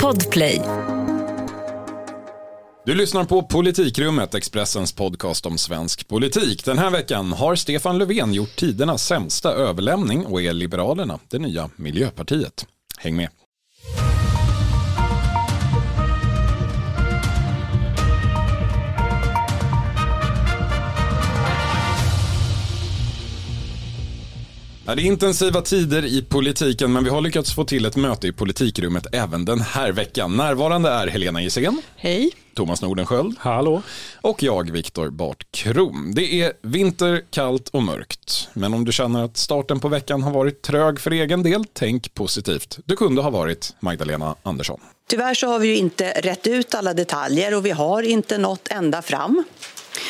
Podplay. Du lyssnar på Politikrummet, Expressens podcast om svensk politik. Den här veckan har Stefan Löfven gjort tidernas sämsta överlämning och är Liberalerna det nya Miljöpartiet. Häng med. Ja, det är intensiva tider i politiken men vi har lyckats få till ett möte i politikrummet även den här veckan. Närvarande är Helena Gissén. Hej. Thomas Nordenskjöld. Hallå. Och jag, Viktor Bart Krom. Det är vinter, kallt och mörkt. Men om du känner att starten på veckan har varit trög för egen del, tänk positivt. Du kunde ha varit Magdalena Andersson. Tyvärr så har vi ju inte rätt ut alla detaljer och vi har inte nått ända fram.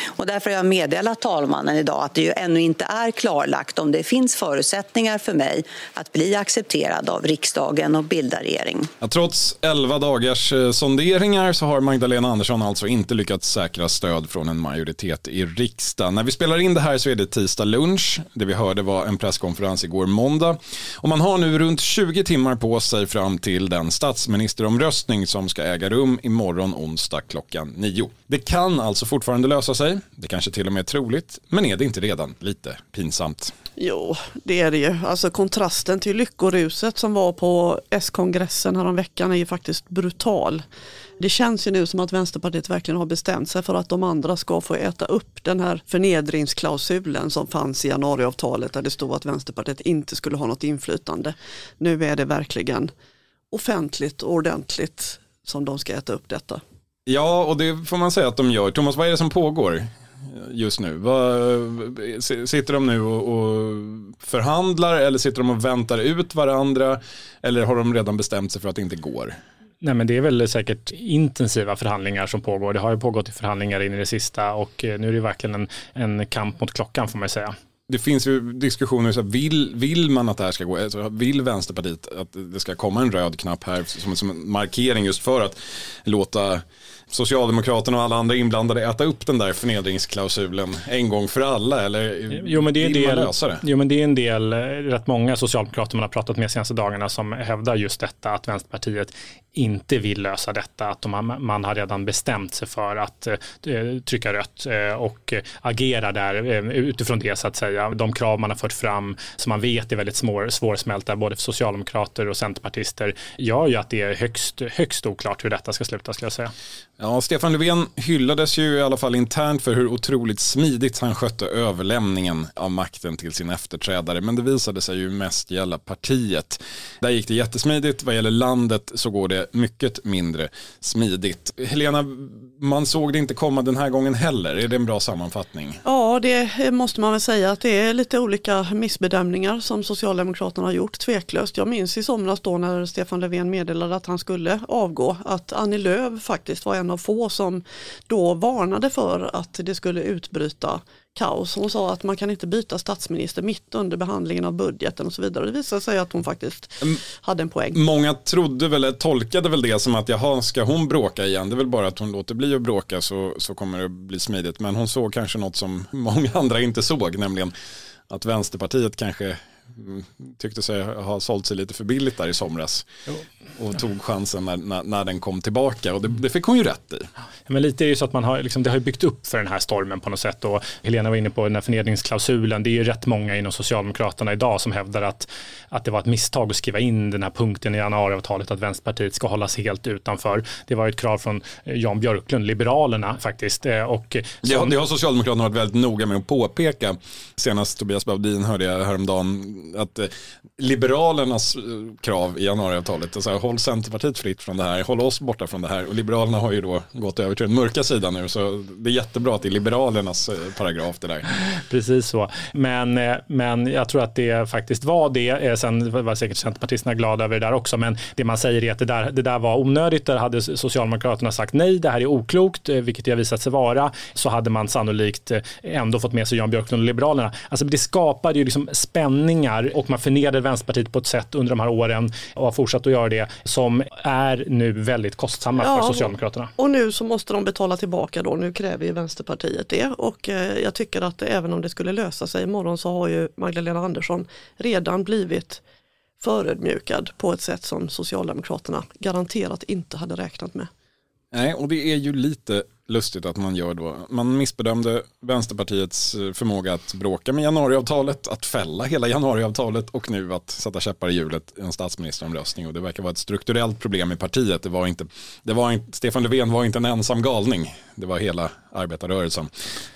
Och därför har jag meddelat talmannen idag att det ju ännu inte är klarlagt om det finns förutsättningar för mig att bli accepterad av riksdagen och bilda regering. Ja, trots 11 dagars eh, sonderingar så har Magdalena Andersson alltså inte lyckats säkra stöd från en majoritet i riksdagen. När vi spelar in det här så är det tisdag lunch. Det vi hörde var en presskonferens igår måndag. Och man har nu runt 20 timmar på sig fram till den statsministeromröstning som ska äga rum imorgon onsdag klockan 9. Det kan alltså fortfarande lösa sig. Det kanske till och med är troligt. Men är det inte redan lite pinsamt? Jo, det är det ju. Alltså kontrasten till lyckoruset som var på S-kongressen häromveckan är ju faktiskt brutal. Det känns ju nu som att Vänsterpartiet verkligen har bestämt sig för att de andra ska få äta upp den här förnedringsklausulen som fanns i januariavtalet där det stod att Vänsterpartiet inte skulle ha något inflytande. Nu är det verkligen offentligt och ordentligt som de ska äta upp detta. Ja, och det får man säga att de gör. Thomas, vad är det som pågår just nu? Sitter de nu och, och, förhandlar eller sitter de och väntar ut varandra? Eller har de redan bestämt sig för att det inte går? Nej, men det är väl säkert intensiva förhandlingar som pågår. Det har ju pågått i förhandlingar in i det sista och eh, nu är det verkligen en, en kamp mot klockan får man säga det finns ju diskussioner, så vill, vill man att det här ska gå, alltså vill Vänsterpartiet att det ska komma en röd knapp här som, som en markering just för att låta Socialdemokraterna och alla andra inblandade äta upp den där förnedringsklausulen en gång för alla? Eller jo, men det är vill del, lösa? Jo, men det är en del, eh, rätt många socialdemokrater man har pratat med de senaste dagarna som hävdar just detta att Vänsterpartiet inte vill lösa detta, att de, man har redan bestämt sig för att uh, trycka rött uh, och agera där uh, utifrån det så att säga. De krav man har fört fram som man vet är väldigt svår, svårsmälta både för socialdemokrater och centerpartister gör ju att det är högst, högst oklart hur detta ska sluta skulle jag säga. Ja, Stefan Löfven hyllades ju i alla fall internt för hur otroligt smidigt han skötte överlämningen av makten till sin efterträdare. Men det visade sig ju mest gälla partiet. Där gick det jättesmidigt. Vad gäller landet så går det mycket mindre smidigt. Helena, man såg det inte komma den här gången heller. Är det en bra sammanfattning? Ja, det måste man väl säga att det är lite olika missbedömningar som Socialdemokraterna har gjort, tveklöst. Jag minns i somras då när Stefan Löfven meddelade att han skulle avgå, att Annie Lööf faktiskt var en av få som då varnade för att det skulle utbryta kaos. Hon sa att man kan inte byta statsminister mitt under behandlingen av budgeten och så vidare. Det visade sig att hon faktiskt mm. hade en poäng. Många trodde väl, tolkade väl det som att jaha, ska hon bråka igen? Det är väl bara att hon låter bli att bråka så, så kommer det bli smidigt. Men hon såg kanske något som många andra inte såg, nämligen att Vänsterpartiet kanske tyckte sig ha sålt sig lite för billigt där i somras. Jo och tog chansen när, när, när, den kom tillbaka och det, det, fick hon ju rätt i. Ja, men lite är det så att man har, liksom, det har byggt upp för den här stormen på något sätt och Helena var inne på den här förnedringsklausulen. Det är ju rätt många inom Socialdemokraterna idag som hävdar att, att det var ett misstag att skriva in den här punkten i januariavtalet att Vänsterpartiet ska hållas helt utanför. Det var ett krav från eh, Jan Björklund, Liberalerna faktiskt. Eh, och som... det har Socialdemokraterna varit väldigt noga med att påpeka. Senast Tobias Baudin hörde jag häromdagen att eh, Liberalernas eh, krav i januariavtalet, alltså håll Centerpartiet fritt från det här, håll oss borta från det här. Och Liberalerna har ju då gått över till den mörka sidan nu, så det är jättebra att det är Liberalernas eh, paragraf det där. Precis så, men, men jag tror att det faktiskt var det. Sen var säkert Centerpartisterna glada över det där också, men det man säger är att det där, det där var onödigt. Där hade Socialdemokraterna sagt nej, det här är oklokt, vilket det har visat sig vara, så hade man sannolikt ändå fått med sig Jan Björklund och Liberalerna. Alltså det skapade ju liksom spänning spänningar och man förnedrade Vänsterpartiet på ett sätt under de här åren och har fortsatt att göra det som är nu väldigt kostsamma ja, för Socialdemokraterna. Och nu så måste de betala tillbaka då, nu kräver ju Vänsterpartiet det och eh, jag tycker att även om det skulle lösa sig imorgon så har ju Magdalena Andersson redan blivit förödmjukad på ett sätt som Socialdemokraterna garanterat inte hade räknat med. Nej, och det är ju lite lustigt att man gör då. Man missbedömde Vänsterpartiets eh, förmåga att bråka med januariavtalet, att fälla hela januariavtalet och nu att sätta käppar i hjulet i en statsministeromröstning. Och det verkar vara ett strukturellt problem i partiet. Det var inte, det var inte, Stefan Löfven var inte en ensam galning. Det var hela arbetarrörelsen,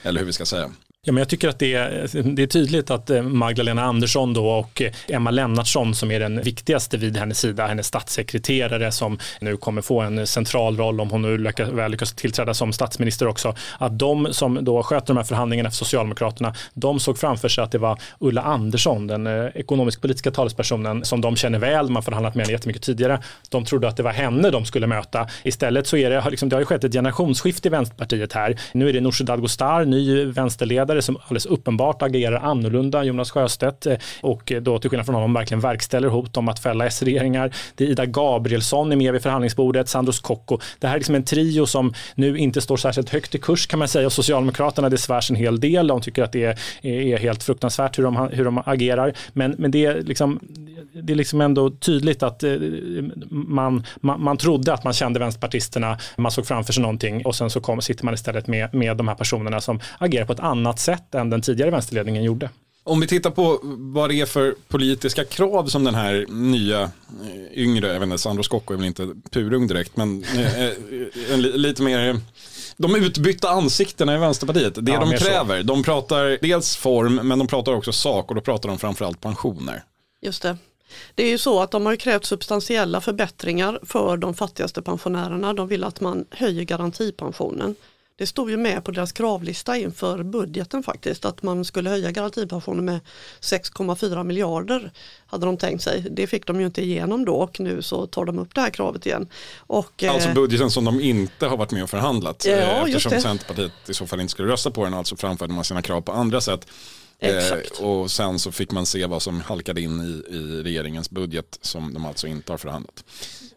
eller hur vi ska säga. Ja, men jag tycker att det är, det är tydligt att eh, Magdalena Andersson då och eh, Emma Lennartsson som är den viktigaste vid hennes sida, hennes statssekreterare som nu kommer få en central roll om hon nu lyckas, väl lyckas tillträda som statsminister också, att de som då sköter de här förhandlingarna för Socialdemokraterna, de såg framför sig att det var Ulla Andersson, den eh, ekonomisk-politiska talespersonen som de känner väl, man har förhandlat med henne jättemycket tidigare. De trodde att det var henne de skulle möta. Istället så är det, liksom, det har ju skett ett generationsskifte i Vänsterpartiet här. Nu är det Nooshi Dadgostar, ny vänsterledare ledare som alldeles uppenbart agerar annorlunda, Jonas Sjöstedt, eh, och eh, då till skillnad från honom verkligen verkställer hot om att fälla S-regeringar. Det är Ida Gabrielsson är med vid förhandlingsbordet, Sandros Kokko. Det här är liksom en trio som nu inte står särskilt högt i kurs kan man säga och Socialdemokraterna det svärs en hel del. De tycker att det är, är helt fruktansvärt hur de, hur de agerar. Men, men det, är liksom, det är liksom ändå tydligt att eh, man, man, man trodde att man kände vänsterpartisterna, man såg framför sig någonting och sen så kom, sitter man istället med, med de här personerna som agerar på ett annat sätt än den tidigare vänsterledningen gjorde. Om vi tittar på vad det är för politiska krav som den här nya eh, yngre, jag vet inte, Sandro Scocco är väl inte purung direkt, men eh, eh, en, lite mer de utbytta ansiktena i Vänsterpartiet, det ja, de kräver, så. de pratar dels form men de pratar också sak och då pratar de framförallt pensioner. Just det. Det är ju så att de har krävt substantiella förbättringar för de fattigaste pensionärerna. De vill att man höjer garantipensionen. Det stod ju med på deras kravlista inför budgeten faktiskt att man skulle höja garantipensionen med 6,4 miljarder hade de tänkt sig. Det fick de ju inte igenom då och nu så tar de upp det här kravet igen. Och, alltså eh, budgeten som de inte har varit med och förhandlat ja, eh, eftersom Centerpartiet i så fall inte skulle rösta på den alltså framförde man sina krav på andra sätt. Exakt. Eh, och sen så fick man se vad som halkade in i, i regeringens budget som de alltså inte har förhandlat.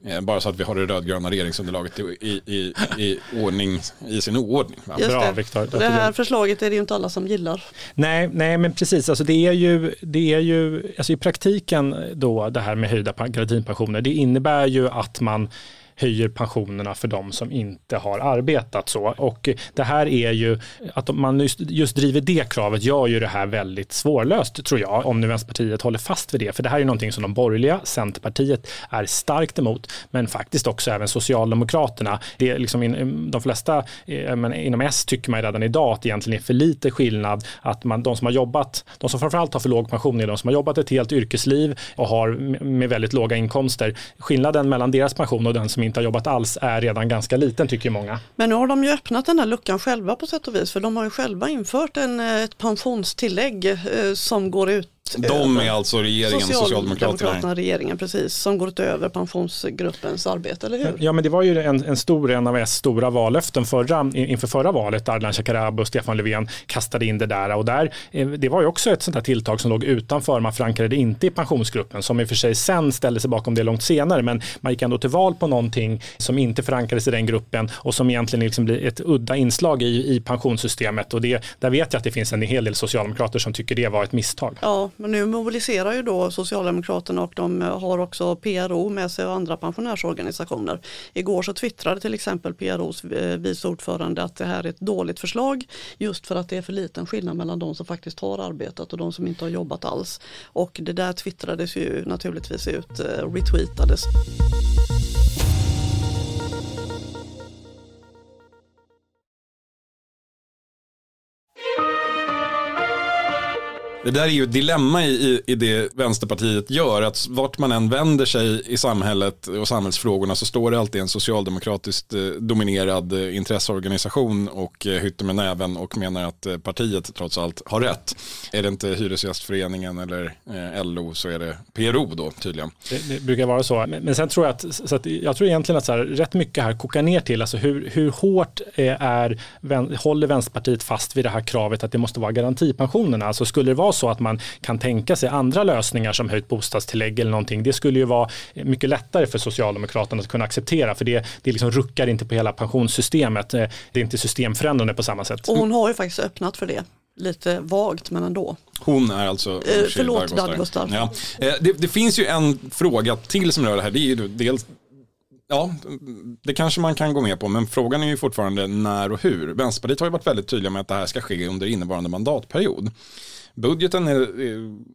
Eh, bara så att vi har det rödgröna regeringsunderlaget i, i, i, i ordning, i sin oordning. Just Bra, det. Victor. Det här förslaget är det ju inte alla som gillar. Nej, nej men precis. Alltså det är ju, det är ju alltså i praktiken då det här med höjda garantipensioner. Det innebär ju att man höjer pensionerna för de som inte har arbetat så. Och det här är ju, att man just, just driver det kravet gör ju det här väldigt svårlöst tror jag, om nu Vänsterpartiet håller fast vid det. För det här är någonting som de borgerliga, Centerpartiet, är starkt emot, men faktiskt också även Socialdemokraterna. Det är liksom in, de flesta eh, men inom S tycker man redan idag att det egentligen är för lite skillnad att man, de som har jobbat, de som framförallt har för låg pension är de som har jobbat ett helt yrkesliv och har med väldigt låga inkomster. Skillnaden mellan deras pension och den som inte har jobbat alls är redan ganska liten tycker många. Men nu har de ju öppnat den här luckan själva på sätt och vis för de har ju själva infört en, eh, ett pensionstillägg eh, som går ut de är alltså regeringen, Socialdemokraterna. regeringen, precis, som går utöver pensionsgruppens arbete, eller hur? Ja, men det var ju en, en stor, en av S stora vallöften förra, inför förra valet. Ardalan Shekarabi och Stefan Löfven kastade in det där. Och där, eh, det var ju också ett sånt här tilltag som låg utanför. Man förankrade inte i pensionsgruppen, som i och för sig sen ställde sig bakom det långt senare. Men man gick ändå till val på någonting som inte förankrades i den gruppen och som egentligen liksom blir ett udda inslag i, i pensionssystemet. Och det, där vet jag att det finns en hel del socialdemokrater som tycker det var ett misstag. Ja, men nu mobiliserar ju då Socialdemokraterna och de eh, har också PRO med sig och andra pensionärsorganisationer. Igår så twittrade till exempel PROs eh, vice ordförande att det här är ett dåligt förslag just för att det är för liten skillnad mellan de som faktiskt har arbetat och de som inte har jobbat alls. Och det där twittrades ju naturligtvis ut, eh, retweetades. Det där är ju ett dilemma i, i det Vänsterpartiet gör. Att vart man än vänder sig i samhället och samhällsfrågorna så står det alltid en socialdemokratiskt eh, dominerad eh, intresseorganisation och eh, hytter med näven och menar att partiet trots allt har rätt. Är det inte Hyresgästföreningen eller LO så är det PRO då tydligen. Det, det brukar vara så. Men, men sen tror jag att, så att jag tror egentligen att så här, rätt mycket här kokar ner till alltså hur, hur hårt är, håller Vänsterpartiet fast vid det här kravet att det måste vara garantipensionerna. Alltså skulle det vara så att man kan tänka sig andra lösningar som höjt bostadstillägg eller någonting. Det skulle ju vara mycket lättare för Socialdemokraterna att kunna acceptera för det, det liksom ruckar inte på hela pensionssystemet. Det är inte systemförändrande på samma sätt. Och hon har ju faktiskt öppnat för det lite vagt men ändå. Hon är alltså eh, Förlåt Dadgostar. Ja. Eh, det, det, finns ju en fråga till som rör det här. Det är ju dels Ja, det kanske man kan gå med på, men frågan är ju fortfarande när och hur. Vänsterpartiet har ju varit väldigt tydliga med att det här ska ske under innevarande mandatperiod. Budgeten är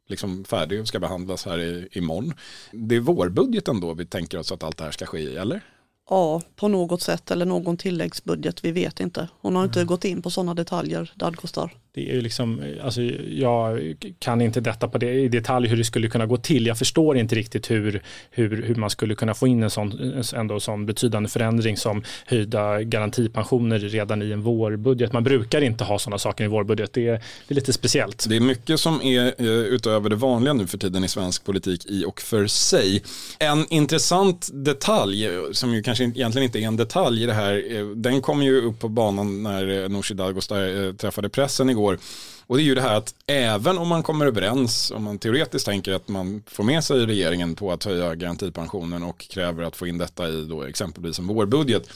liksom färdig och ska behandlas här imorgon. Det är vårbudgeten då vi tänker oss att allt det här ska ske i, eller? Ja, på något sätt eller någon tilläggsbudget, vi vet inte. Hon har inte mm. gått in på sådana detaljer, Dadgostar det är liksom, alltså jag kan inte detta på det i detalj hur det skulle kunna gå till. Jag förstår inte riktigt hur, hur, hur man skulle kunna få in en sån, ändå sån betydande förändring som höjda garantipensioner redan i en vårbudget. Man brukar inte ha sådana saker i vårbudget. Det är, det är lite speciellt. Det är mycket som är eh, utöver det vanliga nu för tiden i svensk politik i och för sig. En intressant detalj som ju kanske egentligen inte är en detalj i det här, eh, den kom ju upp på banan när Nooshi Dadgostar eh, träffade pressen igår går. Och det är ju det här att även om man kommer överens, om man teoretiskt tänker att man får med sig regeringen på att höja garantipensionen och kräver att få in detta i då exempelvis en vårbudget,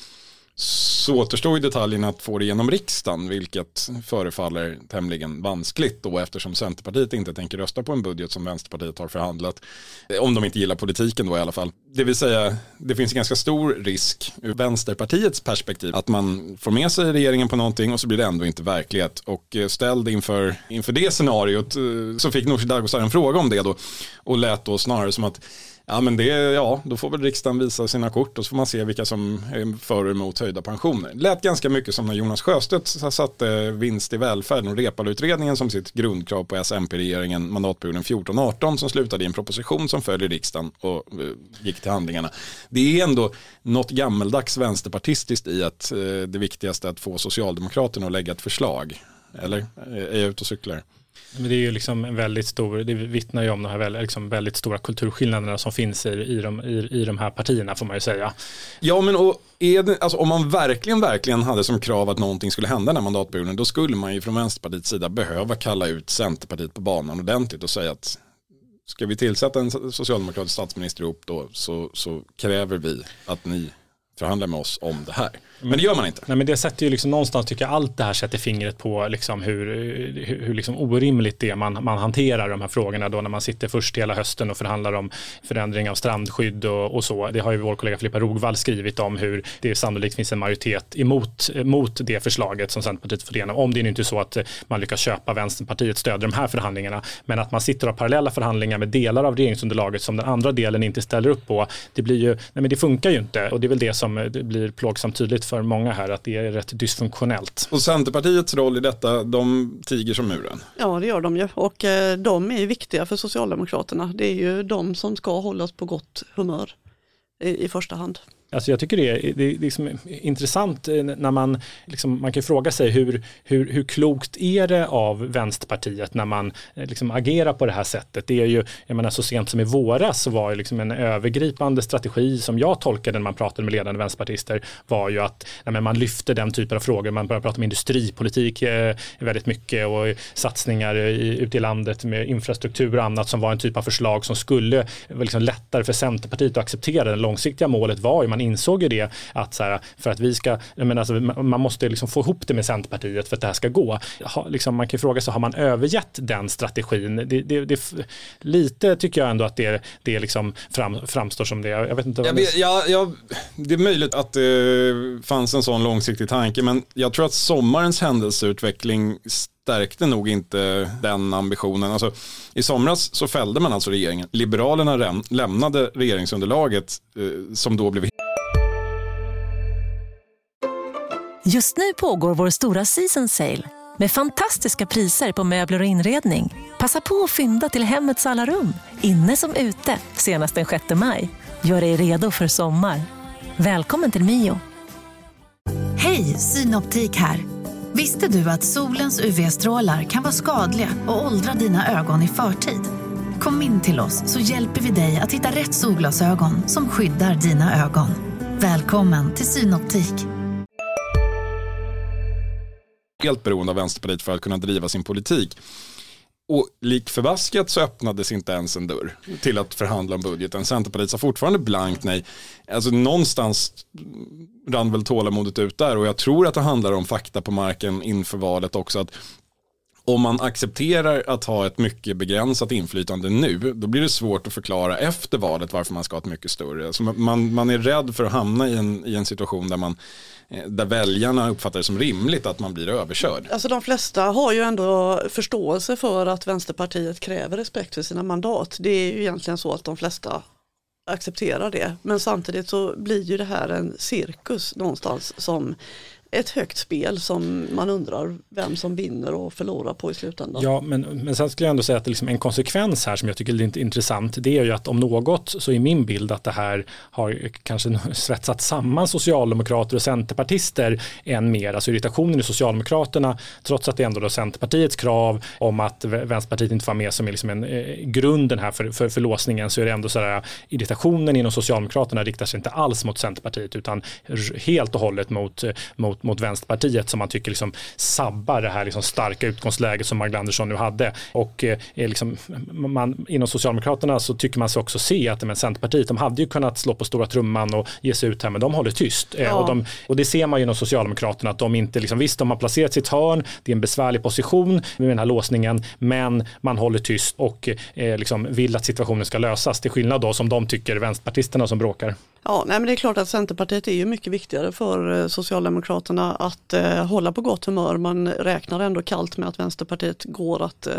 så återstår ju detaljen att få det genom riksdagen, vilket förefaller tämligen vanskligt då eftersom Centerpartiet inte tänker rösta på en budget som Vänsterpartiet har förhandlat. Eh, om de inte gillar politiken då i alla fall. Det vill säga, det finns en ganska stor risk ur Vänsterpartiets perspektiv att man får med sig regeringen på någonting och så blir det ändå inte verklighet. Och eh, ställd inför, inför det scenariot eh, så fick Nooshi Dadgostar en fråga om det då och lät då snarare som att Ja men det, ja då får väl riksdagen visa sina kort och så får man se vilka som är för och emot höjda pensioner. Det lät ganska mycket som när Jonas Sjöstedt satte vinst i välfärden och Reepaluutredningen som sitt grundkrav på SMP-regeringen mandatperioden 14-18 som slutade i en proposition som följer riksdagen och eh, gick till handlingarna. Det är ändå något gammeldags vänsterpartistiskt i att eh, det viktigaste är att få Socialdemokraterna att lägga ett förslag. Eller eh, är jag ute och cyklar? Men det är ju liksom en väldigt stor, det vittnar ju om de här väldigt, liksom väldigt stora kulturskillnaderna som finns i, i, de, i, i de här partierna får man ju säga. Ja men och det, alltså, om man verkligen, verkligen hade som krav att någonting skulle hända den här mandatperioden då skulle man ju från Vänsterpartiets sida behöva kalla ut Centerpartiet på banan ordentligt och säga att ska vi tillsätta en socialdemokratisk statsminister ihop då så, så kräver vi att ni förhandlar med oss om det här. Men det gör man inte. Nej, men det sätter ju liksom någonstans, tycker jag, allt det här sätter fingret på liksom hur, hur, hur liksom orimligt det är man, man hanterar de här frågorna då när man sitter först hela hösten och förhandlar om förändring av strandskydd och, och så. Det har ju vår kollega Filippa Rogvall skrivit om hur det sannolikt finns en majoritet emot mot det förslaget som Centerpartiet får igenom. Om det är inte så att man lyckas köpa Vänsterpartiets stöd i de här förhandlingarna. Men att man sitter och har parallella förhandlingar med delar av regeringsunderlaget som den andra delen inte ställer upp på. Det blir ju, nej men det funkar ju inte och det är väl det som det blir plågsamt tydligt för många här att det är rätt dysfunktionellt. Och Centerpartiets roll i detta, de tiger som muren? Ja det gör de ju och eh, de är viktiga för Socialdemokraterna. Det är ju de som ska hållas på gott humör i första hand. Alltså jag tycker det är, det är liksom intressant eh, när man, liksom, man kan fråga sig hur, hur, hur klokt är det av Vänsterpartiet när man eh, liksom agerar på det här sättet. Det är ju, jag menar så sent som i våras så var det liksom en övergripande strategi som jag tolkade när man pratade med ledande vänsterpartister var ju att nej, man lyfte den typen av frågor. Man började prata om industripolitik eh, väldigt mycket och satsningar eh, i, ute i landet med infrastruktur och annat som var en typ av förslag som skulle vara liksom lättare för Centerpartiet att acceptera. Det långsiktiga målet var ju man insåg ju det att så här, för att vi ska, men alltså, man måste liksom få ihop det med Centerpartiet för att det här ska gå. Ha, liksom, man kan fråga sig, har man övergett den strategin? Det, det, det, lite tycker jag ändå att det, det liksom fram, framstår som det. Jag vet inte vad vet, ja, ja, det är möjligt att det fanns en sån långsiktig tanke, men jag tror att sommarens händelseutveckling stärkte nog inte den ambitionen. Alltså, I somras så fällde man alltså regeringen. Liberalerna lämnade regeringsunderlaget eh, som då blev Just nu pågår vår stora season sale med fantastiska priser på möbler och inredning. Passa på att fynda till hemmets alla rum, inne som ute, senast den 6 maj. Gör dig redo för sommar. Välkommen till Mio. Hej, Synoptik här. Visste du att solens UV-strålar kan vara skadliga och åldra dina ögon i förtid? Kom in till oss så hjälper vi dig att hitta rätt solglasögon som skyddar dina ögon. Välkommen till Synoptik helt beroende av Vänsterpartiet för att kunna driva sin politik. Och lik förbaskat så öppnades inte ens en dörr till att förhandla om budgeten. Centerpartiet sa fortfarande blankt nej. Alltså någonstans rann väl tålamodet ut där och jag tror att det handlar om fakta på marken inför valet också. Att om man accepterar att ha ett mycket begränsat inflytande nu, då blir det svårt att förklara efter valet varför man ska ha ett mycket större. Alltså man, man är rädd för att hamna i en, i en situation där, man, eh, där väljarna uppfattar det som rimligt att man blir överkörd. Alltså de flesta har ju ändå förståelse för att Vänsterpartiet kräver respekt för sina mandat. Det är ju egentligen så att de flesta accepterar det. Men samtidigt så blir ju det här en cirkus någonstans som ett högt spel som man undrar vem som vinner och förlorar på i slutändan. Ja, men, men sen skulle jag ändå säga att det liksom en konsekvens här som jag tycker är lite intressant, det är ju att om något så är min bild att det här har kanske svetsat samman socialdemokrater och centerpartister än mer, alltså irritationen i Socialdemokraterna, trots att det ändå är Centerpartiets krav om att Vänsterpartiet inte var med som är liksom en eh, grunden här för, för, för låsningen, så är det ändå så irritationen inom Socialdemokraterna riktar sig inte alls mot Centerpartiet utan helt och hållet mot, eh, mot mot, mot Vänsterpartiet som man tycker liksom sabbar det här liksom starka utgångsläget som Magdalena Andersson nu hade. Och eh, liksom, man, inom Socialdemokraterna så tycker man sig också se att men Centerpartiet, de hade ju kunnat slå på stora trumman och ge sig ut här, men de håller tyst. Eh, ja. och, de, och, det ser man ju inom Socialdemokraterna att de inte, liksom, visst de har placerat sitt hörn, det är en besvärlig position med den här låsningen, men man håller tyst och eh, liksom vill att situationen ska lösas, till skillnad då som de tycker, vänsterpartisterna som bråkar. Ja, nej, men det är klart att Centerpartiet är ju mycket viktigare för eh, Socialdemokraterna att eh, hålla på gott humör. Man räknar ändå kallt med att Vänsterpartiet går att eh,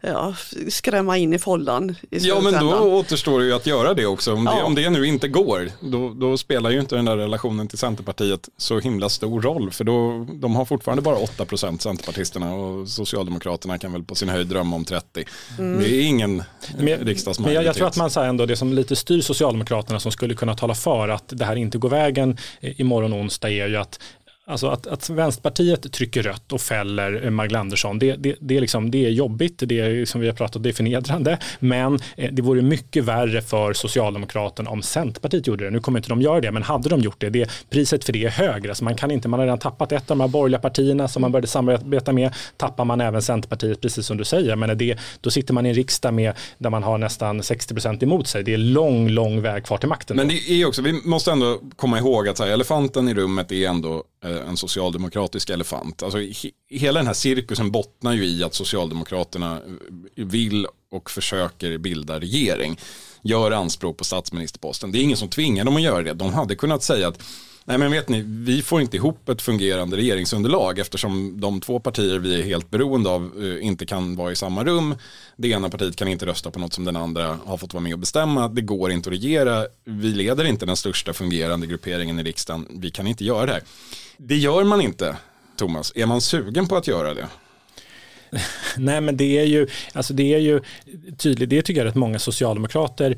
ja, skrämma in i follan. I ja, men då återstår det ju att göra det också. Om, ja. det, om det nu inte går, då, då, spelar ju inte den där relationen till Centerpartiet så himla stor roll. För då, de har fortfarande bara 8 procent Centerpartisterna och Socialdemokraterna kan väl på sin höjd drömma om 30. Mm. Det är ingen riksdagsmajoritet. Men jag, jag, tror att man säger ändå det som lite styr Socialdemokraterna som skulle kunna tala för att det här inte går vägen imorgon onsdag är ju att Alltså att, att Vänsterpartiet trycker rött och fäller eh, Magdalena Andersson, det, det, det, är liksom, det är jobbigt, det är som vi har pratat det är förnedrande, men eh, det vore mycket värre för Socialdemokraterna om Centerpartiet gjorde det. Nu kommer inte de göra det, men hade de gjort det, det priset för det är högre. Alltså man, kan inte, man har redan tappat ett av de här borgerliga partierna som man började samarbeta med, tappar man även Centerpartiet, precis som du säger. Men det, då sitter man i en riksdag med, där man har nästan 60 procent emot sig. Det är lång, lång väg kvar till makten. Men det är också, vi måste ändå komma ihåg att här, elefanten i rummet är ändå Eh, en socialdemokratisk elefant. Alltså, hela den här cirkusen bottnar ju i att Socialdemokraterna eh, vill och försöker bilda regering. Gör anspråk på statsministerposten. Det är ingen som tvingar dem att göra det. De hade kunnat säga att Nej men vet ni, vi får inte ihop ett fungerande regeringsunderlag eftersom de två partier vi är helt beroende av eh, inte kan vara i samma rum. Det ena partiet kan inte rösta på något som den andra har fått vara med och bestämma. Det går inte att regera. Vi leder inte den största fungerande grupperingen i riksdagen. Vi kan inte göra det här. Det gör man inte, Thomas. Är man sugen på att göra det? Nej men det är ju, alltså det är ju tydligt, det tycker jag att många socialdemokrater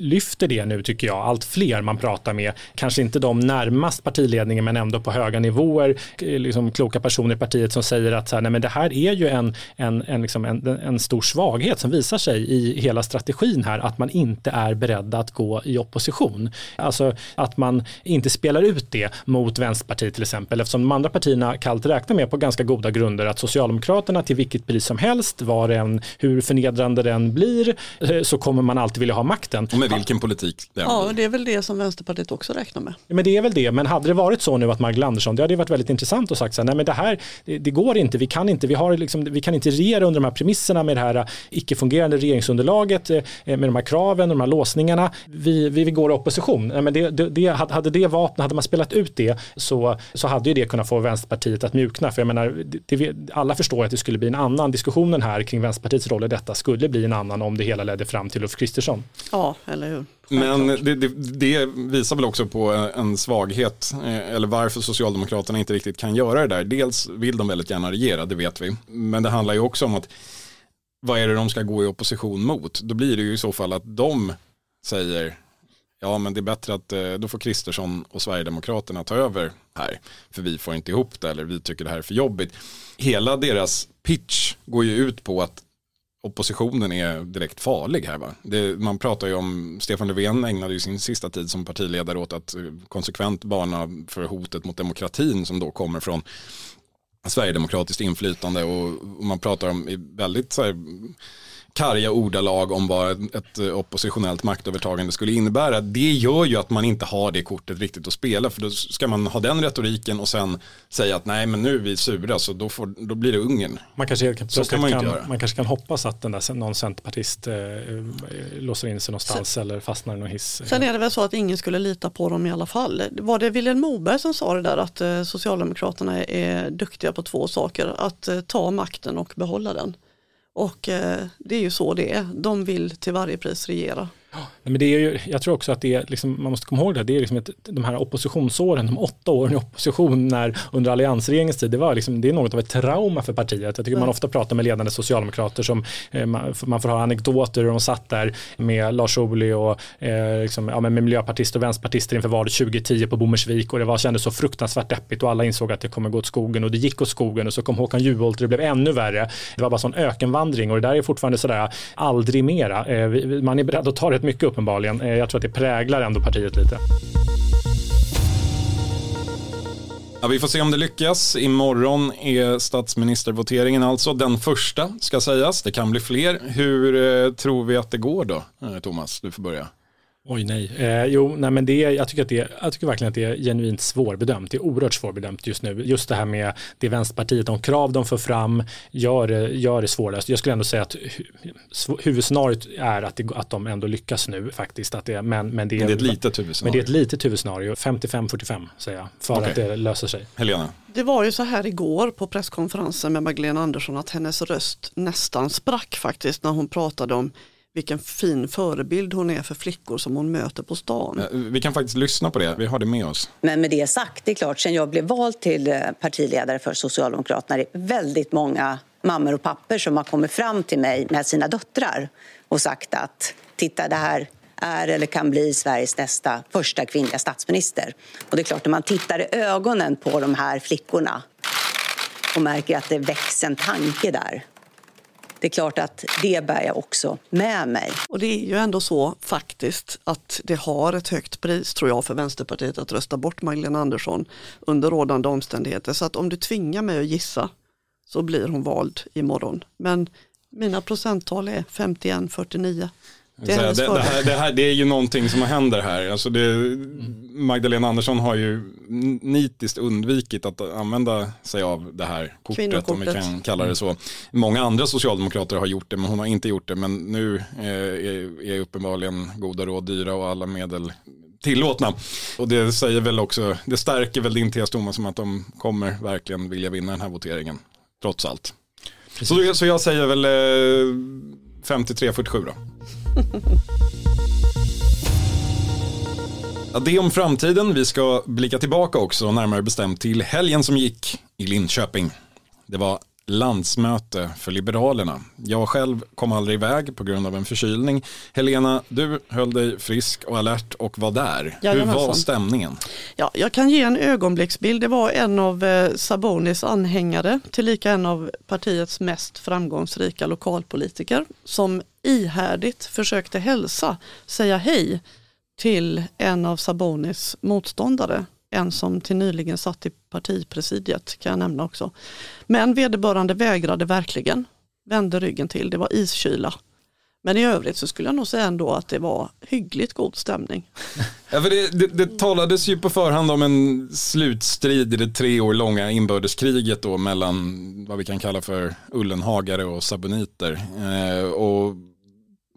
lyfter det nu tycker jag, allt fler man pratar med, kanske inte de närmast partiledningen men ändå på höga nivåer, eh, liksom kloka personer i partiet som säger att så här, nej, men det här är ju en, en, en, liksom en, en stor svaghet som visar sig i hela strategin här, att man inte är beredda att gå i opposition. Alltså att man inte spelar ut det mot Vänsterpartiet till exempel, eftersom de andra partierna kallt räknar med på ganska goda grunder att Socialdemokraterna till vilket pris som helst, var en, hur förnedrande den blir, eh, så kommer man alltid vilja ha makten. Och med vilken politik Ja, det är väl det som Vänsterpartiet också räknar med. Men det är väl det, men hade det varit så nu att Magdalena Andersson, det hade varit väldigt intressant att sagt så här, nej men det här, det går inte, vi kan inte, vi, har liksom, vi kan inte regera under de här premisserna med det här icke-fungerande regeringsunderlaget, eh, med de här kraven och de här låsningarna. Vi, vi, vi går i opposition. Nej, men det, det, det, hade det vapnet, hade man spelat ut det så, så hade ju det kunnat få Vänsterpartiet att mjukna. För jag menar, det, alla förstår att det skulle bli en annan diskussionen här kring Vänsterpartiets roll i detta skulle bli en annan om det hela ledde fram till Ulf Kristersson. Ja, eller hur. Men det, det, det, visar väl också på en svaghet, eh, eller varför Socialdemokraterna inte riktigt kan göra det där. Dels vill de väldigt gärna regera, det vet vi. Men det handlar ju också om att vad är det de ska gå i opposition mot? Då blir det ju i så fall att de säger ja men det är bättre att eh, då får Kristersson och Sverigedemokraterna ta över här. För vi får inte ihop det eller vi tycker det här är för jobbigt. Hela deras pitch går ju ut på att oppositionen är direkt farlig här. Va? Det, man pratar ju om, Stefan Löfven ägnade ju sin sista tid som partiledare åt att eh, konsekvent varna för hotet mot demokratin som då kommer från Sverigedemokratiskt inflytande och, och man pratar om väldigt så här, karga ordalag om vad ett oppositionellt maktövertagande skulle innebära. Det gör ju att man inte har det kortet riktigt att spela för då ska man ha den retoriken och sen säga att nej men nu är vi sura så då, får, då blir det Ungern. Man kanske, så kan man, kan, man kanske kan hoppas att den där, någon centerpartist eh, låser in sig någonstans sen, eller fastnar i någon hiss. Sen är det väl så att ingen skulle lita på dem i alla fall. Var det Vilhelm Moberg som sa det där att eh, Socialdemokraterna är duktiga på två saker, att eh, ta makten och behålla den. Och eh, det är ju så det är, de vill till varje pris regera. Men det är ju, jag tror också att det är, liksom, man måste komma ihåg det, det är liksom ett, de här oppositionsåren, de åtta åren i opposition när, under alliansregeringens tid, det, var liksom, det är något av ett trauma för partiet. Jag tycker mm. man ofta pratar med ledande socialdemokrater som eh, man, man, får ha anekdoter, de satt där med Lars Ohly och eh, liksom, ja, med miljöpartister och vänsterpartister inför valet 2010 på Bommersvik och det var, kändes så fruktansvärt deppigt och alla insåg att det kommer gå åt skogen och det gick åt skogen och så kom Håkan Juholt och det blev ännu värre. Det var bara sån ökenvandring och det där är fortfarande sådär aldrig mera. Eh, man är beredd att ta det väldigt mycket uppenbarligen. Eh, jag tror att det präglar ändå partiet lite. Ja, vi får se om det lyckas. Imorgon är statsministervoteringen alltså. Den första ska sägas. Det kan bli fler. Hur eh, tror vi att det går då? Eh, Thomas, du får börja. Oj nej, eh, jo nej men det, jag, tycker att det, jag tycker verkligen att det är genuint svårbedömt. Det är oerhört svårbedömt just nu. Just det här med det Vänsterpartiet, de krav de för fram gör, gör det svårast. Jag skulle ändå säga att huvudscenariot är att, det, att de ändå lyckas nu faktiskt. Att det, men, men, det är, det är ett litet huvudscenario. Men det är ett litet huvudscenario, 55-45 säger jag, för okay. att det löser sig. Helena? Det var ju så här igår på presskonferensen med Magdalena Andersson att hennes röst nästan sprack faktiskt när hon pratade om vilken fin förebild hon är för flickor som hon möter på stan. Vi kan faktiskt lyssna på det, vi har det med oss. Men med det sagt, det är klart, sen jag blev vald till eh, partiledare för Socialdemokraterna, det är väldigt många mammor och pappor som har kommit fram till mig med sina döttrar och sagt att titta det här är eller kan bli Sveriges nästa första kvinnliga statsminister. Och det är klart, när man tittar i ögonen på de här flickorna och märker att det väcks en tanke där det är klart att det bär jag också med mig. Och det är ju ändå så faktiskt att det har ett högt pris tror jag för Vänsterpartiet att rösta bort Magdalena Andersson under rådande omständigheter. Så att om du tvingar mig att gissa så blir hon vald imorgon. Men mina procenttal är 51-49. Det, det, det, här, det, här, det är ju någonting som händer här. Alltså det, Magdalena Andersson har ju nitiskt undvikit att använda sig av det här kortet, om vi kan kalla det så. Många andra socialdemokrater har gjort det, men hon har inte gjort det. Men nu eh, är, är uppenbarligen goda råd dyra och alla medel tillåtna. Och det säger väl också, det stärker väl din tes Thomas som att de kommer verkligen vilja vinna den här voteringen, trots allt. Så, så jag säger väl eh, 53-47 då. Det om framtiden. Vi ska blicka tillbaka också, närmare bestämt till helgen som gick i Linköping. Det var landsmöte för Liberalerna. Jag själv kom aldrig iväg på grund av en förkylning. Helena, du höll dig frisk och alert och var där. Hur var stämningen? Ja, jag kan ge en ögonblicksbild. Det var en av eh, Sabonis anhängare, tillika en av partiets mest framgångsrika lokalpolitiker, som ihärdigt försökte hälsa, säga hej till en av Sabonis motståndare en som till nyligen satt i partipresidiet kan jag nämna också. Men vederbörande vägrade verkligen, vände ryggen till, det var iskyla. Men i övrigt så skulle jag nog säga ändå att det var hyggligt god stämning. Ja, för det, det, det talades ju på förhand om en slutstrid i det tre år långa inbördeskriget då mellan vad vi kan kalla för ullenhagare och saboniter. Eh, och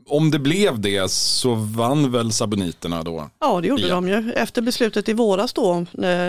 om det blev det så vann väl saboniterna då? Ja det gjorde ja. de ju. Efter beslutet i våras då eh,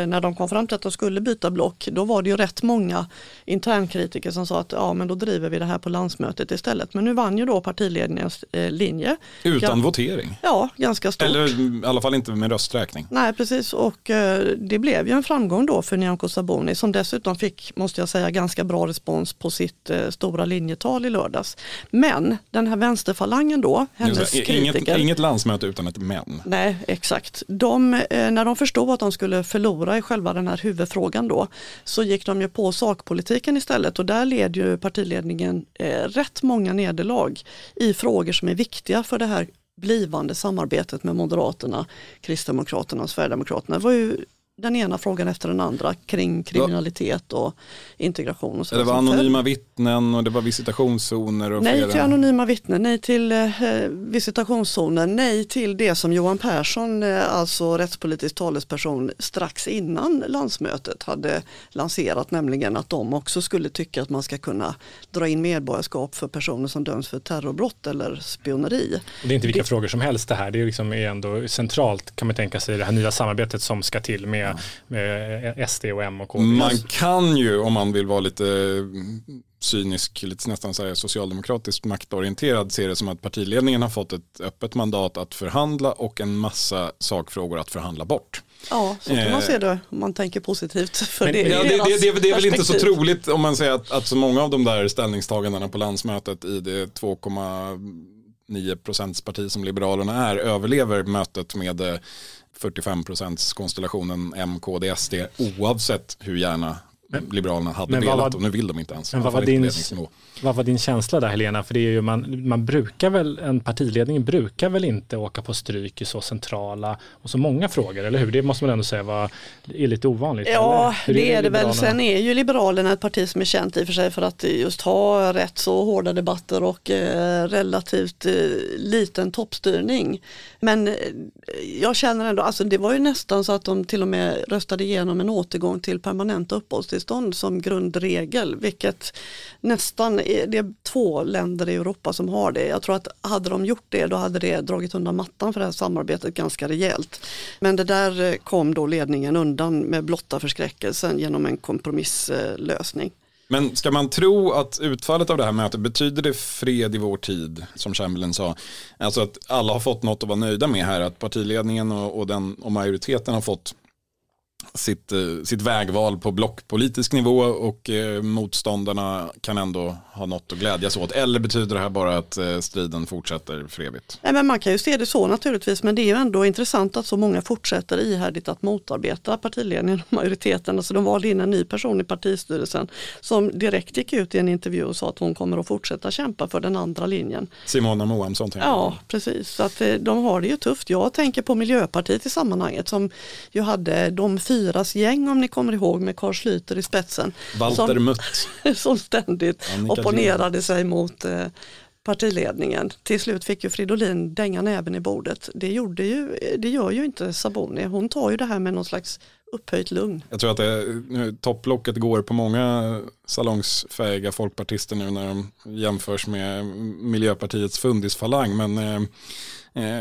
när de kom fram till att de skulle byta block då var det ju rätt många internkritiker som sa att ja men då driver vi det här på landsmötet istället. Men nu vann ju då partiledningens eh, linje. Utan Gan votering? Ja, ganska stort. Eller i alla fall inte med rösträkning. Nej precis och eh, det blev ju en framgång då för Nyamko Sabuni som dessutom fick, måste jag säga, ganska bra respons på sitt stora linjetal i lördags. Men den här vänsterfalangen då, hennes inget, kritiker. Inget landsmöte utan ett men. Nej, exakt. De, eh, när de förstod att de skulle förlora i själva den här huvudfrågan då, så gick de ju på sakpolitiken istället och där led ju partiledningen eh, rätt många nederlag i frågor som är viktiga för det här blivande samarbetet med Moderaterna, Kristdemokraterna och Sverigedemokraterna. Det var ju den ena frågan efter den andra kring kriminalitet och integration. Och så det var anonyma vittnen och det var visitationszoner. Och nej flera... till anonyma vittnen, nej till eh, visitationszoner, nej till det som Johan Persson, eh, alltså rättspolitisk talesperson, strax innan landsmötet hade lanserat, nämligen att de också skulle tycka att man ska kunna dra in medborgarskap för personer som döms för terrorbrott eller spioneri. Det är inte vilka det... frågor som helst det här, det är, liksom är ändå centralt kan man tänka sig det här nya samarbetet som ska till med, ja. med SD och M och KD. Man kan ju om man vill vara lite cynisk, lite nästan så här socialdemokratiskt maktorienterad ser det som att partiledningen har fått ett öppet mandat att förhandla och en massa sakfrågor att förhandla bort. Ja, så kan man eh. se det om man tänker positivt. För Men, det, ja, det, det, det, det, är väl inte så troligt om man säger att, att så många av de där ställningstagandena på landsmötet i det 2,9 procents parti som Liberalerna är överlever mötet med 45 konstellationen M, KD, SD oavsett hur gärna men, Liberalerna hade men velat var, och nu vill de inte ens. Men vad var, din, vad var din känsla där Helena? För det är ju man, man brukar väl, en partiledning brukar väl inte åka på stryk i så centrala och så många frågor, eller hur? Det måste man ändå säga var, är lite ovanligt. Ja, är det är det väl. Sen är ju Liberalerna ett parti som är känt i och för sig för att just ha rätt så hårda debatter och eh, relativt eh, liten toppstyrning. Men eh, jag känner ändå, alltså det var ju nästan så att de till och med röstade igenom en återgång till permanenta uppehållstillstånd som grundregel, vilket nästan är, det är två länder i Europa som har det. Jag tror att hade de gjort det då hade det dragit undan mattan för det här samarbetet ganska rejält. Men det där eh, kom då ledningen undan med blotta förskräckelsen genom en kompromisslösning. Men ska man tro att utfallet av det här mötet betyder det fred i vår tid, som Chamberlain sa? Alltså att alla har fått något att vara nöjda med här, att partiledningen och, och, den, och majoriteten har fått sitt, eh, sitt vägval på blockpolitisk nivå och eh, motståndarna kan ändå ha något att glädjas åt. Eller betyder det här bara att eh, striden fortsätter för evigt? Nej, men man kan ju se det så naturligtvis men det är ju ändå intressant att så många fortsätter ihärdigt att motarbeta partiledningen och majoriteten. Alltså de valde in en ny person i partistyrelsen som direkt gick ut i en intervju och sa att hon kommer att fortsätta kämpa för den andra linjen. Simona Moamsson. Ja, precis. Så att de har det ju tufft. Jag tänker på Miljöpartiet i sammanhanget som ju hade de fyra fyras gäng om ni kommer ihåg med Carl Schlüter i spetsen. Walter som, Mutt. som ständigt Annika opponerade sig mot eh, partiledningen. Till slut fick ju Fridolin dänga näven i bordet. Det, gjorde ju, det gör ju inte Saboni. Hon tar ju det här med någon slags upphöjt lugn. Jag tror att det, topplocket går på många salongsfähiga folkpartister nu när de jämförs med Miljöpartiets fundisfalang. Men Eh,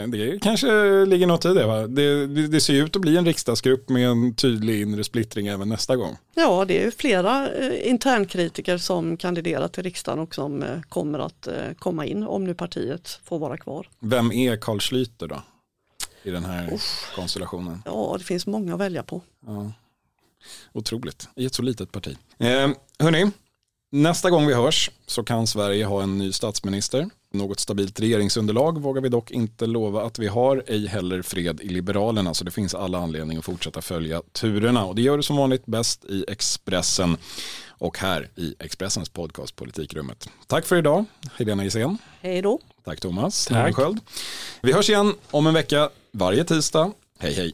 det kanske ligger något i det, va? Det, det, ser ut att bli en riksdagsgrupp med en tydlig inre splittring även nästa gång. Ja, det är flera eh, internkritiker som kandiderar till riksdagen och som eh, kommer att komma in om nu partiet får vara kvar. Vem är Carl Schlüter då? I den här Uff. konstellationen? Ja, det finns många att välja på. Ja. Otroligt, i ett så litet parti. Eh, hörni, nästa gång vi hörs så kan Sverige ha en ny statsminister. Något stabilt regeringsunderlag vågar vi dock inte lova att vi har, ej heller fred i Liberalerna, så det finns alla anledningar att fortsätta följa turerna. Och det gör du som vanligt bäst i Expressen och här i Expressens podcast Politikrummet. Tack för idag, Helena Gissén. Hej då. Tack Thomas. Tack. Vi hörs igen om en vecka varje tisdag. Hej hej.